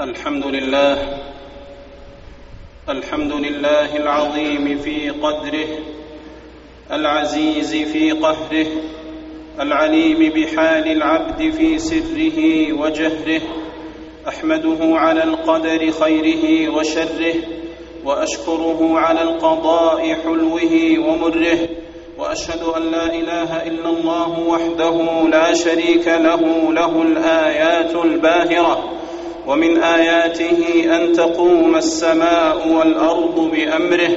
الحمد لله الحمد لله العظيم في قدره العزيز في قهره العليم بحال العبد في سره وجهره أحمده على القدر خيره وشره وأشكره على القضاء حلوة ومره وأشهد أن لا إله إلا الله وحده لا شريك له له الآيات الباهرة ومن آياته أن تقوم السماء والأرض بأمره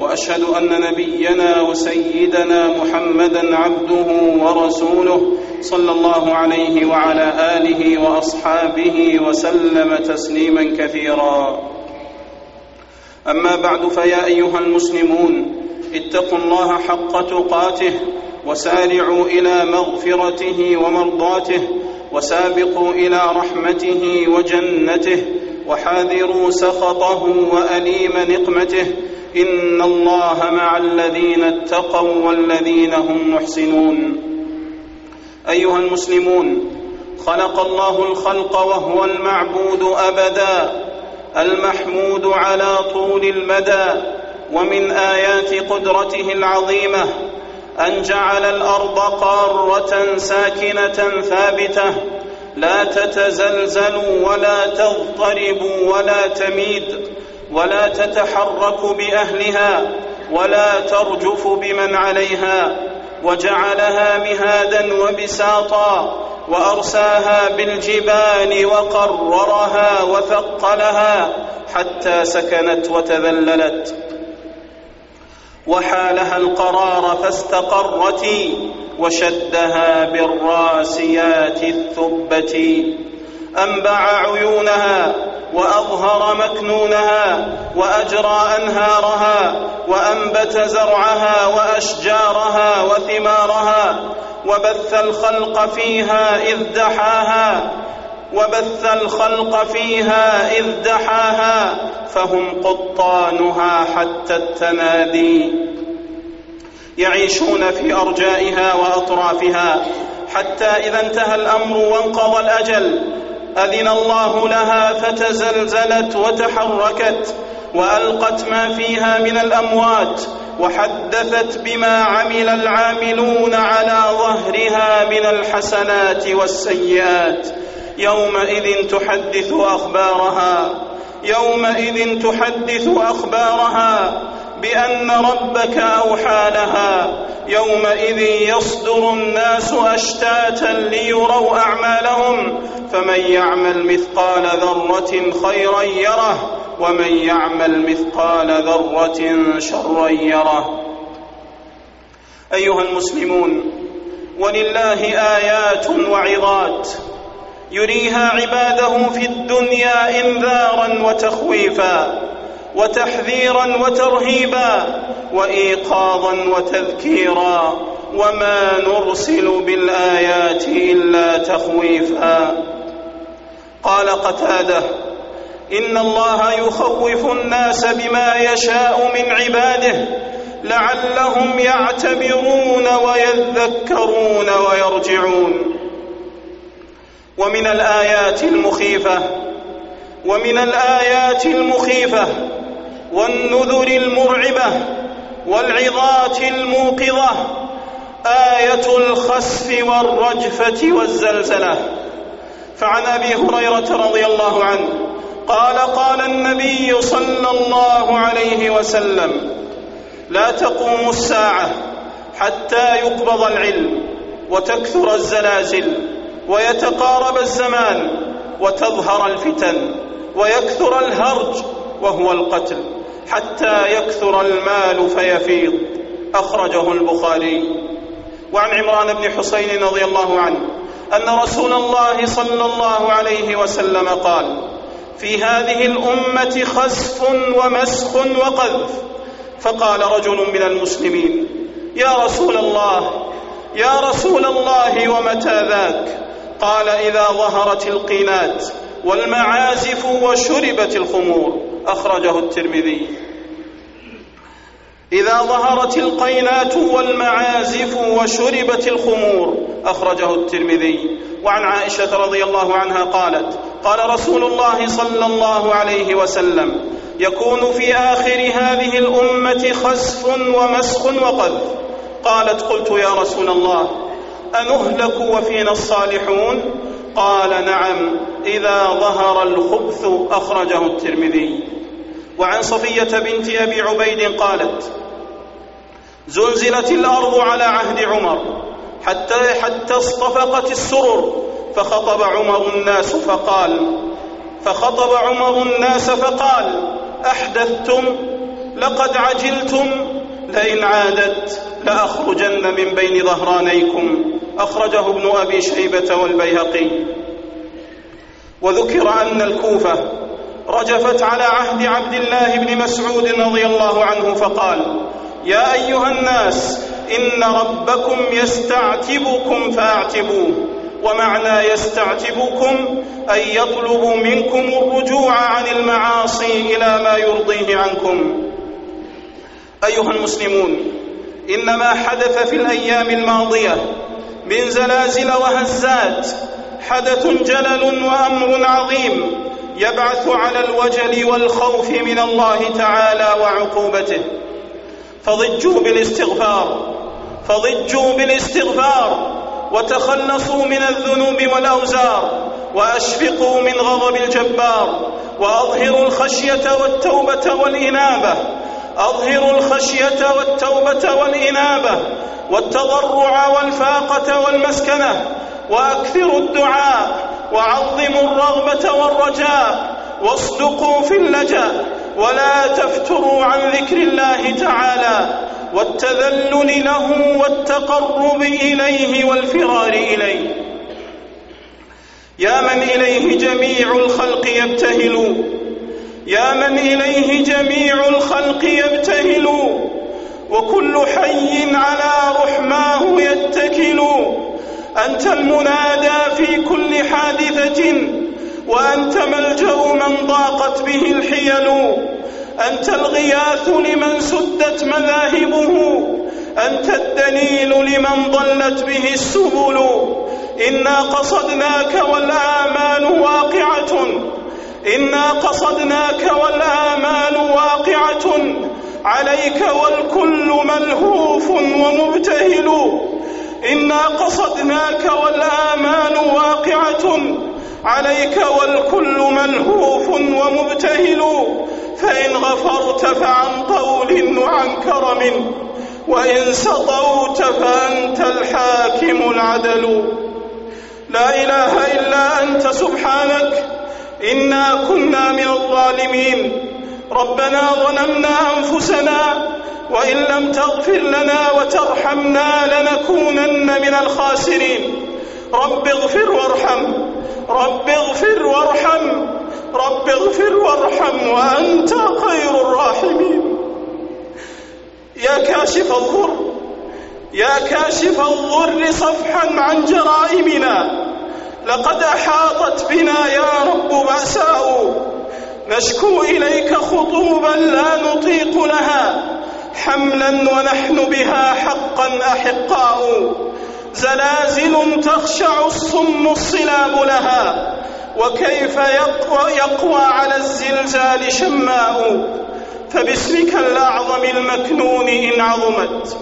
وأشهد أن نبينا وسيدنا محمدا عبده ورسوله صلى الله عليه وعلى آله وأصحابه وسلم تسليما كثيرا. أما بعد فيا أيها المسلمون اتقوا الله حق تقاته وسارعوا إلى مغفرته ومرضاته وسابقوا إلى رحمته وجنته وحاذروا سخطه وأليم نقمته إن الله مع الذين اتقوا والذين هم محسنون. أيها المسلمون خلق الله الخلق وهو المعبود أبدا المحمود على طول المدى ومن آيات قدرته العظيمة أن جعل الأرض قارة ساكنة ثابتة. لا تتزلزل ولا تضطرب ولا تميد ولا تتحرك بأهلها ولا ترجف بمن عليها. وجعلها مهادا وبساطا وأرساها بالجبال وقررها وثقلها حتى سكنت وتذللت. وحالها القرار فاستقرت وشدها بالراسيات الثبت. أنبع عيونها وأظهر مكنونها وأجرى أنهارها وأنبت زرعها وأشجارها وثمارها وبث الخلق فيها إذ دحاها وبث الخلق فيها إذ دحاها فهم قطانها حتى التنادي يعيشون في أرجائها وأطرافها حتى إذا انتهى الأمر وانقضى الأجل أذن الله لها فتزلزلت وتحركت وألقت ما فيها من الأموات وحدثت بما عمل العاملون على ظهرها من الحسنات والسيئات. يومئذ تحدث أخبارها يومئذ تحدث أخبارها بأن ربك أوحى لها يومئذ يصدر الناس أشتاتا ليروا أعمالهم فمن يعمل مثقال ذرة خيرا يره ومن يعمل مثقال ذرة شرا يره. أيها المسلمون ولله آيات وعظات. يريها عباده في الدنيا انذارا وتخويفا وتحذيرا وترهيبا وايقاظا وتذكيرا وما نرسل بالآيات إلا تخويفا. قال قتادة إن الله يخوف الناس بما يشاء من عباده لعلهم يعتبرون ويذكرون ويرجعون. ومن الآيات المخيفة ومن الآيات المخيفة والنذر المرعبة والعظات الموقظة آية الخسف والرجفة والزلزلة. فعن أبي هريرة رضي الله عنه قال قال النبي صلى الله عليه وسلم لا تقوم الساعة حتى يقبض العلم وتكثر الزلازل. ويتقارب الزمان وتظهر الفتن ويكثر الهرج وهو القتل حتى يكثر المال فيفيض. أخرجه البخاري. وعن عمران بن حسين رضي الله عنه أن رسول الله صلى الله عليه وسلم قال في هذه الأمة خسف ومسخ وقذف فقال رجل من المسلمين يا رسول الله يا رسول الله ومتى ذاك؟ قال إذا ظهرت القينات والمعازف وشربت الخمور. أخرجه الترمذي. إذا ظهرت القينات والمعازف وشربت الخمور. أخرجه الترمذي. وعن عائشة رضي الله عنها قالت قال رسول الله صلى الله عليه وسلم يكون في آخر هذه الأمة خسف ومسخ وقذف. قالت قلت يا رسول الله أنهلك وفينا الصالحون؟ قال نعم إذا ظهر الخبث أخرجه الترمذي. وعن صفية بنت أبي عبيد قالت زلزلت الأرض على عهد عمر حتى حتى اصطفقت السرر فخطب عمر الناس فقال فخطب عمر الناس فقال أحدثتم لقد عجلتم لئن عادت لأخرجن من بين ظهرانيكم. أخرجه ابن أبي شيبة والبيهقي. وذكر أن الكوفة رجفت على عهد عبد الله بن مسعود رضي الله عنه فقال يا أيها الناس إن ربكم يستعتبكم فاعتبوه ومعنى يستعتبكم أي يطلب منكم الرجوع عن المعاصي إلى ما يرضيه عنكم. أيها المسلمون إن ما حدث في الأيام الماضية من زلازل وهزات حدث جلل وأمر عظيم يبعث على الوجل والخوف من الله تعالى وعقوبته. فضجوا بالاستغفار فضجوا بالاستغفار وتخلصوا من الذنوب والأوزار وأشفقوا من غضب الجبار وأظهروا الخشية والتوبة والإنابة أظهروا الخشية والتوبة والإنابة والتضرع والفاقة والمسكنة وأكثروا الدعاء وعظموا الرغبة والرجاء واصدقوا في اللجأ ولا تفتروا عن ذكر الله تعالى والتذلل له والتقرب إليه والفرار إليه. يا من إليه جميع الخلق يبتهلوا يا من إليه جميع الخلق يبتهلوا وكل حي على رحماه يتكل. أنت المنادى في كل حادثة وأنت ملجأ من ضاقت به الحيل. أنت الغياث لمن سدت مذاهبه. أنت الدليل لمن ضلت به السبل. إنا قصدناك والآمال واقعة. إنا قصدناك والآمال واقعة عليك والكل ملهوف ومبتهل. إنا قصدناك والآمال واقعة عليك والكل ملهوف ومبتهل. فإن غفرت فعن طول وعن كرم وإن سطوت فأنت الحاكم العدل. لا إله إلا أنت سبحانك. إنا كنا من الظالمين. ربنا ظلمنا أنفسنا وإن لم تغفر لنا وترحمنا لنكونن من الخاسرين. رب اغفر وارحم. رب اغفر وارحم. رب اغفر وارحم وأنت خير الراحمين. يا كاشف الضر. يا كاشف الضر صفحا عن جرائمنا. لقد أحاطت بنا يا رب بأساء نشكو إليك خطوبا لا نطيق لها. حملا ونحن بها حقا أحقاء. زلازل تخشع الصم الصلاب لها. وكيف يقوى, يقوى على الزلزال شماء. فباسمك الأعظم المكنون إن عظمت.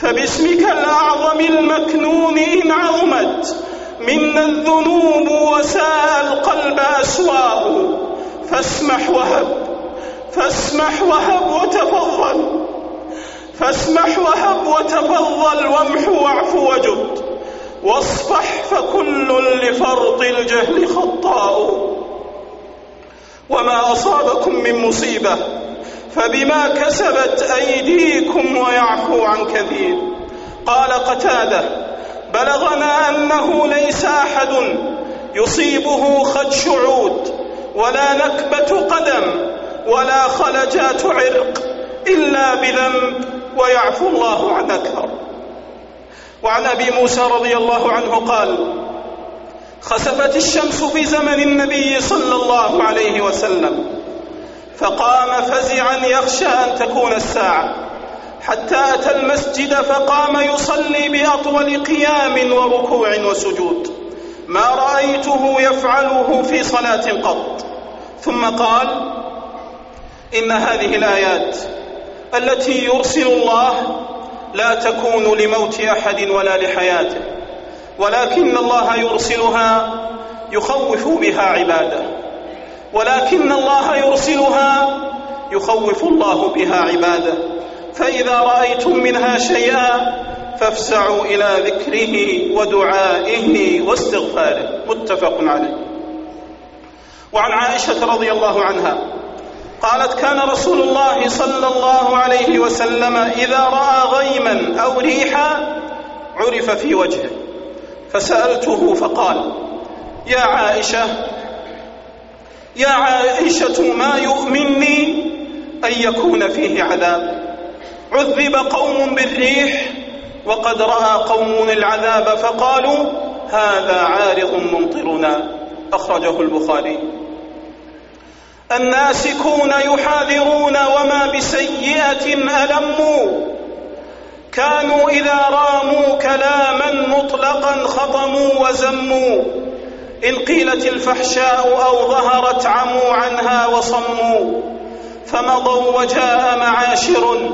فباسمك الأعظم المكنون إن عظمت. منا الذنوب وساء القلب أسواء فاسمح وهب فاسمح وهب وتفضل فاسمح وهب وتفضل وامح واعف وجد واصفح فكل لفرط الجهل خطاء. وما أصابكم من مصيبة فبما كسبت أيديكم ويعفو عن كثير. قال قتادة بلغنا أنه ليس أحد يصيبه خدش عود ولا نكبة قدم ولا خلجات عرق إلا بذنب ويعفو الله عن أكثر وعن أبي موسى رضي الله عنه قال خسفت الشمس في زمن النبي صلى الله عليه وسلم فقام فزعا يخشى أن تكون الساعة. حتى أتى المسجد فقام يصلي بأطول قيام وركوع وسجود. ما رأيته يفعله في صلاة قط. ثم قال إن هذه الآيات التي يرسل الله لا تكون لموت أحد ولا لحياته ولكن الله يرسلها يخوف بها عباده ولكن الله يرسلها يخوف الله بها عباده. فإذا رأيتم منها شيئا فافزعوا إلى ذكره ودعائه واستغفاره. متفق عليه. وعن عائشة رضي الله عنها قالت كان رسول الله صلى الله عليه وسلم إذا رأى غيما أو ريحا عرف في وجهه فسألته فقال يا عائشة يا عائشة ما يؤمني أن يكون فيه عذاب؟ عذب قوم بالريح وقد رأى قوم العذاب فقالوا هذا عارض ممطرنا. أخرجه البخاري. الناسكون يحاذرون وما بسيئة ألموا. كانوا إذا راموا كلاما مطلقا خطموا وزموا. إن قيلت الفحشاء أو ظهرت عموا عنها وصموا. فمضوا وجاء معاشر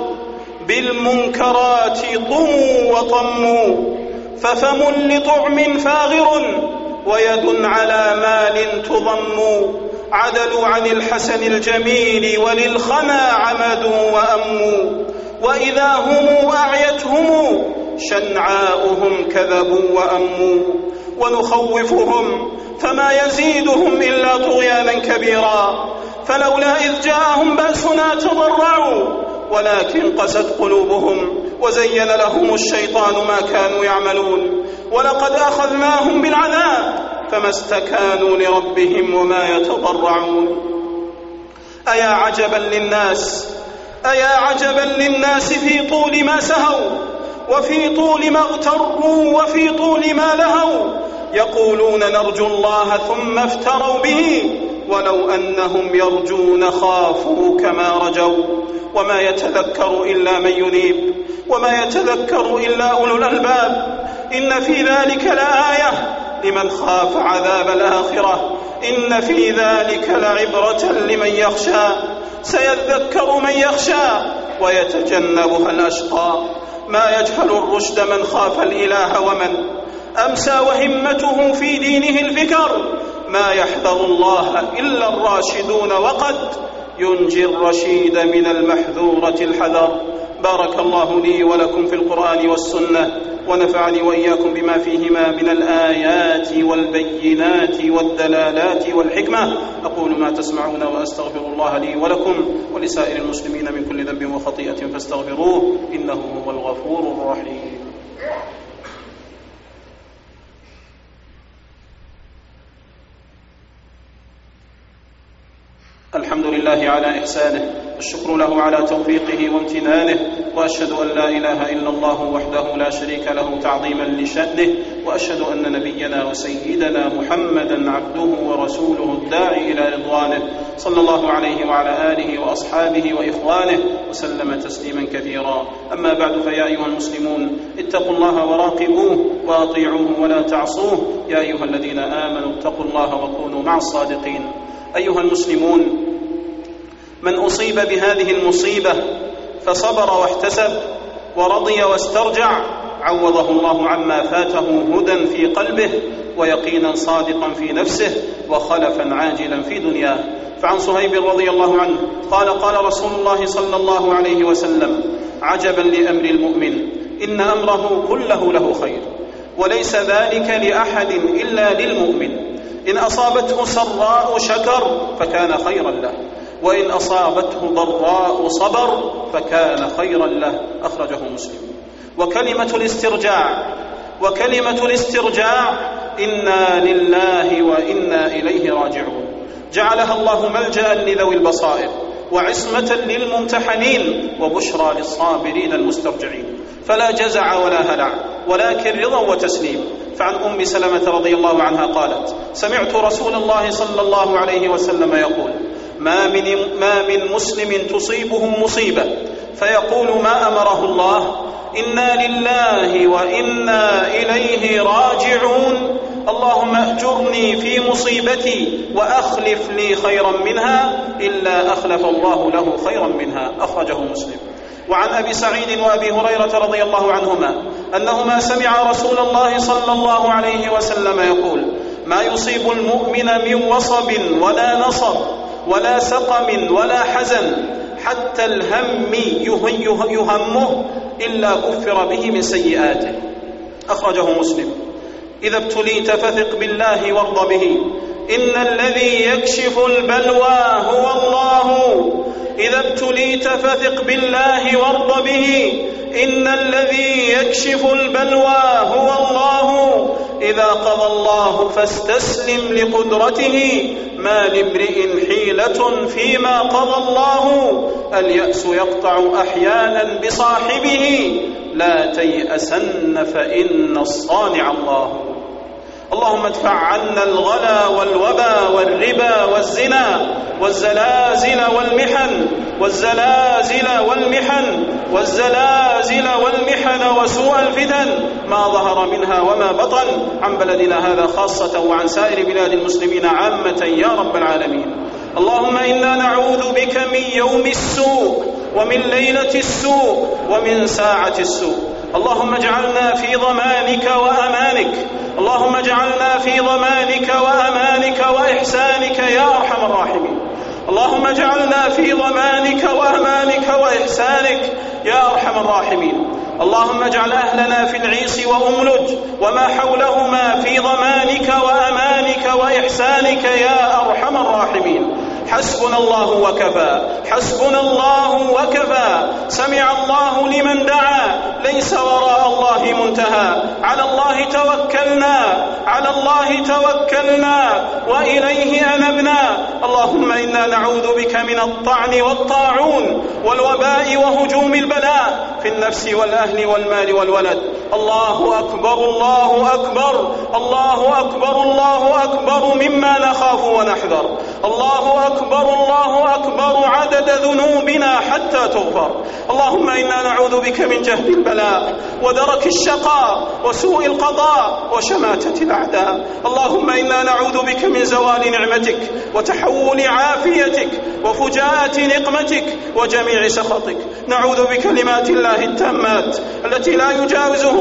بالمنكرات طموا وطموا ففم لطعم فاغر ويد على مال تضم. عدلوا عن الحسن الجميل وللخنا عمدوا وأموا. وإذا هم أعيتهم شنعاؤهم كذبوا وأموا. ونخوفهم فما يزيدهم إلا طغيانا كبيرا. فلولا إذ جاءهم بأسنا تضرعوا ولكن قست قلوبهم وزين لهم الشيطان ما كانوا يعملون ولقد أخذناهم بالعذاب فما استكانوا لربهم وما يتضرعون أيا عجبا للناس أيا عجبا للناس في طول ما سهوا وفي طول ما اغتروا وفي طول ما لهوا يقولون نرجو الله ثم افتروا به ولو أنهم يرجون خافوا كما رجوا وما يتذكر إلا من ينيب وما يتذكر إلا أولو الألباب. إن في ذلك لآية لمن خاف عذاب الآخرة. إن في ذلك لعبرة لمن يخشى. سيذكر من يخشى ويتجنبها الأشقى. ما يجهل الرشد من خاف الإله ومن؟ أمسى وهمته في دينه الفكر. ما يحذر الله إلا الراشدون وقد ينجي الرشيد من المحذورة الحذر. بارك الله لي ولكم في القرآن والسنة ونفعني وإياكم بما فيهما من الآيات والبينات والدلالات والحكمة. أقول ما تسمعون وأستغفر الله لي ولكم ولسائر المسلمين من كل ذنب وخطيئة فاستغفروه إنه هو الغفور الرحيم. الحمد لله على إحسانه الشكر له على توفيقه وامتنانه وأشهد أن لا إله إلا الله وحده لا شريك له تعظيما لشأنه وأشهد أن نبينا وسيدنا محمدا عبده ورسوله الداعي إلى رضوانه صلى الله عليه وعلى آله وأصحابه وإخوانه وسلم تسليما كثيرا. أما بعد فيا أيها المسلمون اتقوا الله وراقبوه وأطيعوه ولا تعصوه. يا أيها الذين آمنوا اتقوا الله وكونوا مع الصادقين. أيها المسلمون من أصيب بهذه المصيبة فصبر واحتسب ورضي واسترجع عوضه الله عما فاته هدى في قلبه ويقينا صادقا في نفسه وخلفا عاجلا في دنياه. فعن صهيب رضي الله عنه قال قال رسول الله صلى الله عليه وسلم عجبا لأمر المؤمن إن أمره كله له خير وليس ذلك لأحد إلا للمؤمن. إن أصابته سراء شكر فكان خيرا له. وإن أصابته ضراء صبر فكان خيرا له. أخرجه مسلم. وكلمة الاسترجاع وكلمة الاسترجاع إنا لله وإنا إليه راجعون. جعلها الله ملجأ لذوي البصائر وعصمة للممتحنين وبشرى للصابرين المسترجعين. فلا جزع ولا هلع ولكن رضا وتسليم. فعن أم سلمة رضي الله عنها قالت سمعت رسول الله صلى الله عليه وسلم يقول ما من ما من مسلم تصيبه مصيبة. فيقول ما أمره الله؟ إنا لله وإنا إليه راجعون. اللهم أجرني في مصيبتي واخلف لي خيرا منها إلا أخلف الله له خيرا منها. أخرجه مسلم. وعن أبي سعيد وأبي هريرة رضي الله عنهما أنهما سمع رسول الله صلى الله عليه وسلم يقول ما يصيب المؤمن من وصب ولا نصب ولا سقم ولا حزن حتى الهم يهمه إلا كفر به من سيئاته. أخرجه مسلم. إذا ابتليت فثق بالله وارض به. إن الذي يكشف البلوى هو الله. إذا ابتليت فثق بالله وارض به. إن الذي يكشف البلوى هو الله. إذا قضى الله فاستسلم لقدرته. ما لامرئ حيلة فيما قضى الله. اليأس يقطع أحيانا بصاحبه. لا تيأسن فإن الصانع الله. اللهم ادفع عنا الغلا والوبا والربا والزنا. والزلازل والمحن والزلازل والمحن والزلازل والمحن وسوء الفتن. ما ظهر منها وما بطن عن بلدنا هذا خاصة وعن سائر بلاد المسلمين عامة يا رب العالمين. اللهم إنا نعوذ بك من يوم السوء ومن ليلة السوء ومن ساعة السوء. اللهم اجعلنا في ضمانك وأمانك. اللهم اجعلنا في ضمانك وأمانك وإحسانك يا أرحم الراحمين. اللهم اجعلنا في ضمانك وأمانك وإحسانك يا أرحم الراحمين. اللهم اجعل أهلنا في العيص وأملج وما حولهما في ضمانك وأمانك وإحسانك يا أرحم الراحمين. حسبنا الله وكفى. حسبنا الله وكفى. سمع الله لمن دعا. ليس وراء الله منتهى. على الله توكلنا. على الله توكلنا. وإليه أنبنا. اللهم إنا نعوذ بك من الطعن والطاعون والوباء وهجوم البلاء في النفس والأهل والمال والولد. الله أكبر الله أكبر الله أكبر الله أكبر مما نخاف ونحذر. الله أكبر الله أكبر عدد ذنوبنا حتى تغفر. اللهم إنا نعوذ بك من جهد البلاء ودرك الشقاء وسوء القضاء وشماتة الأعداء. اللهم إنا نعوذ بك من زوال نعمتك وتحول عافيتك وفجاءة نقمتك وجميع سخطك. نعوذ بكلمات الله التامات التي لا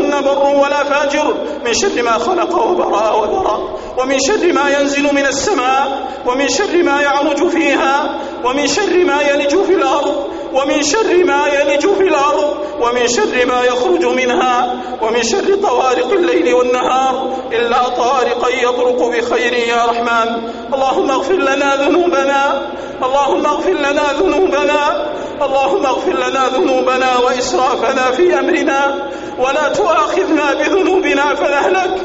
يجاوزهن بر ولا فاجر من شر ما خلق وبرأ وذرى ومن شر ما ينزل من السماء ومن شر ما يعرج فيها ومن شر ما يلج في الأرض ومن شر ما يلج في الأرض ومن شر ما يخرج منها ومن شر طوارق الليل والنهار إلا طارقا يطرق بخير يا رحمن. اللهم اغفر لنا ذنوبنا اللهم اغفر لنا ذنوبنا اللهم اغفر لنا ذنوبنا وإسرافنا في أمرنا ولا تؤاخذنا بذنوبنا فنهلك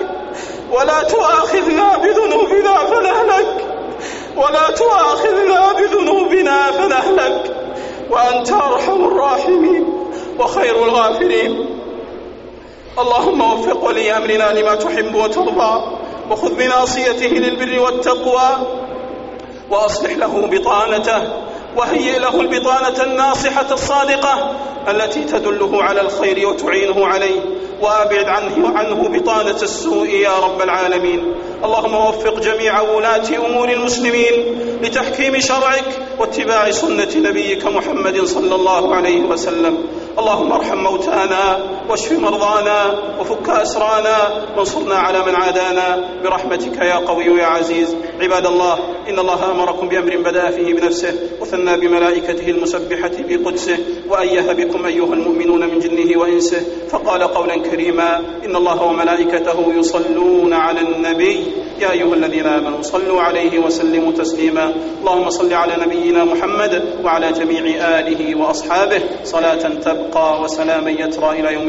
ولا تؤاخذنا بذنوبنا فنهلك ولا تؤاخذنا بذنوبنا فنهلك وأنت أرحم الراحمين وخير الغافرين. اللهم وفق ولي أمرنا لما تحب وترضى وخذ بناصيته للبر والتقوى وأصلح له بطانته وهيئ له البطانة الناصحة الصادقة التي تدله على الخير وتعينه عليه. وأبعد عنه عنه بطانة السوء يا رب العالمين. اللهم وفق جميع ولاة أمور المسلمين لتحكيم شرعك واتباع سنة نبيك محمد صلى الله عليه وسلم. اللهم ارحم موتانا واشف مرضانا وفك أسرانا وانصرنا على من عادانا برحمتك يا قوي يا عزيز. عباد الله إن الله أمركم بأمر بدأ فيه بنفسه وثنى بملائكته المسبحة بقدسه وأيه بكم أيها المؤمنون من جنه وإنسه. فقال قولا كريما إن الله وملائكته يصلون على النبي. يا أيها الذين آمنوا صلوا عليه وسلموا تسليما. اللهم صل على نبينا محمد وعلى جميع آله وأصحابه. صلاة تبقى وسلاما يترى إلى يوم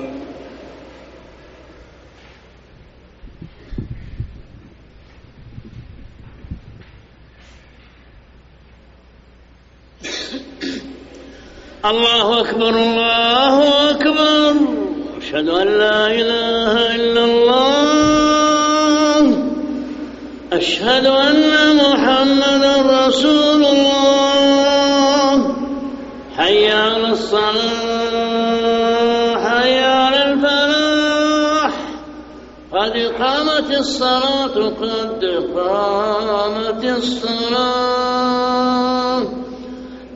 الله أكبر الله أكبر. أشهد أن لا إله إلا الله. أشهد أن محمدا رسول الله. حي على الصلاة حي على الفلاح. قد قامت الصلاة قد قامت الصلاة.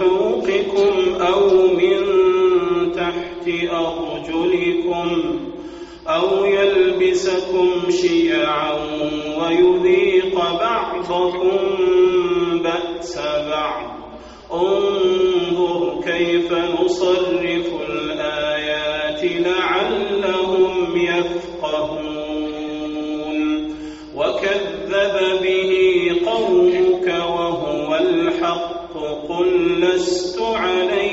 فوقكم أو من تحت أرجلكم أو يلبسكم شيعا ويذيق بعضكم بأس بعض. انظر كيف نصرف الآيات لعلهم لست عليكم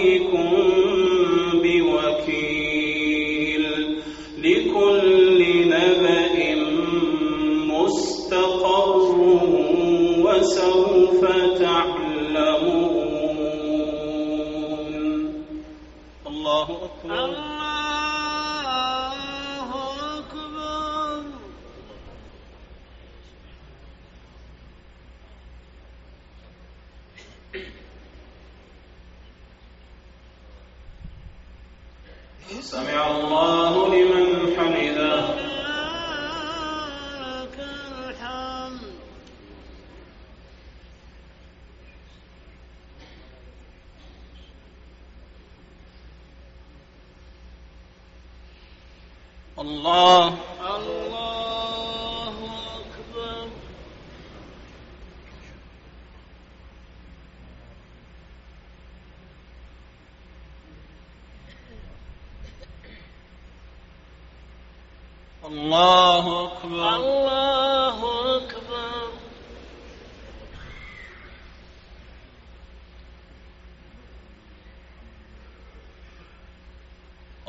سمع الله لمن حمده لك الحمد الله الله أكبر الله أكبر الله أكبر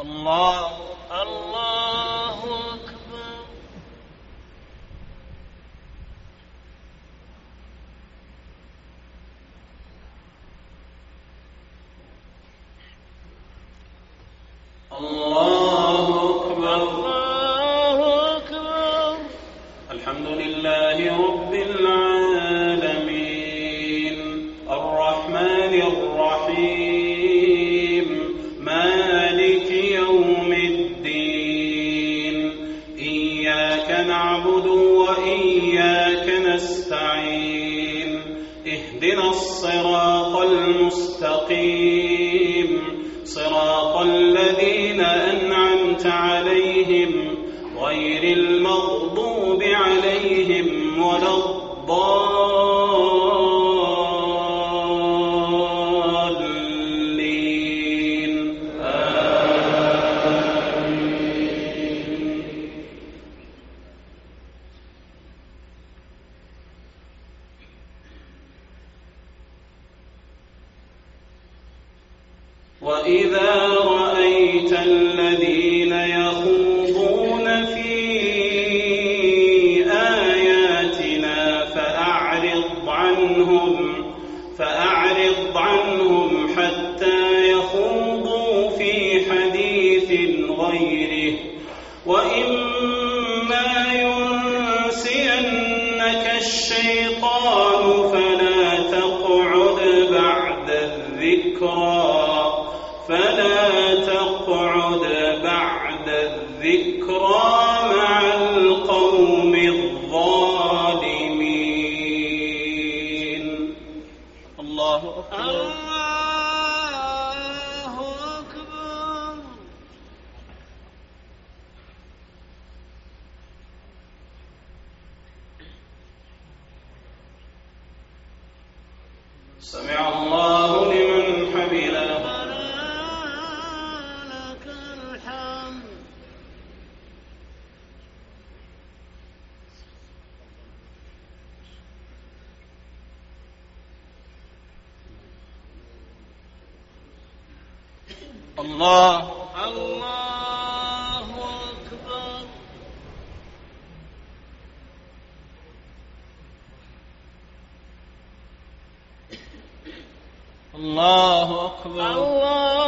الله الله عليهم ولا الضالين فاقعد بعد الذكرى. الله أكبر. الله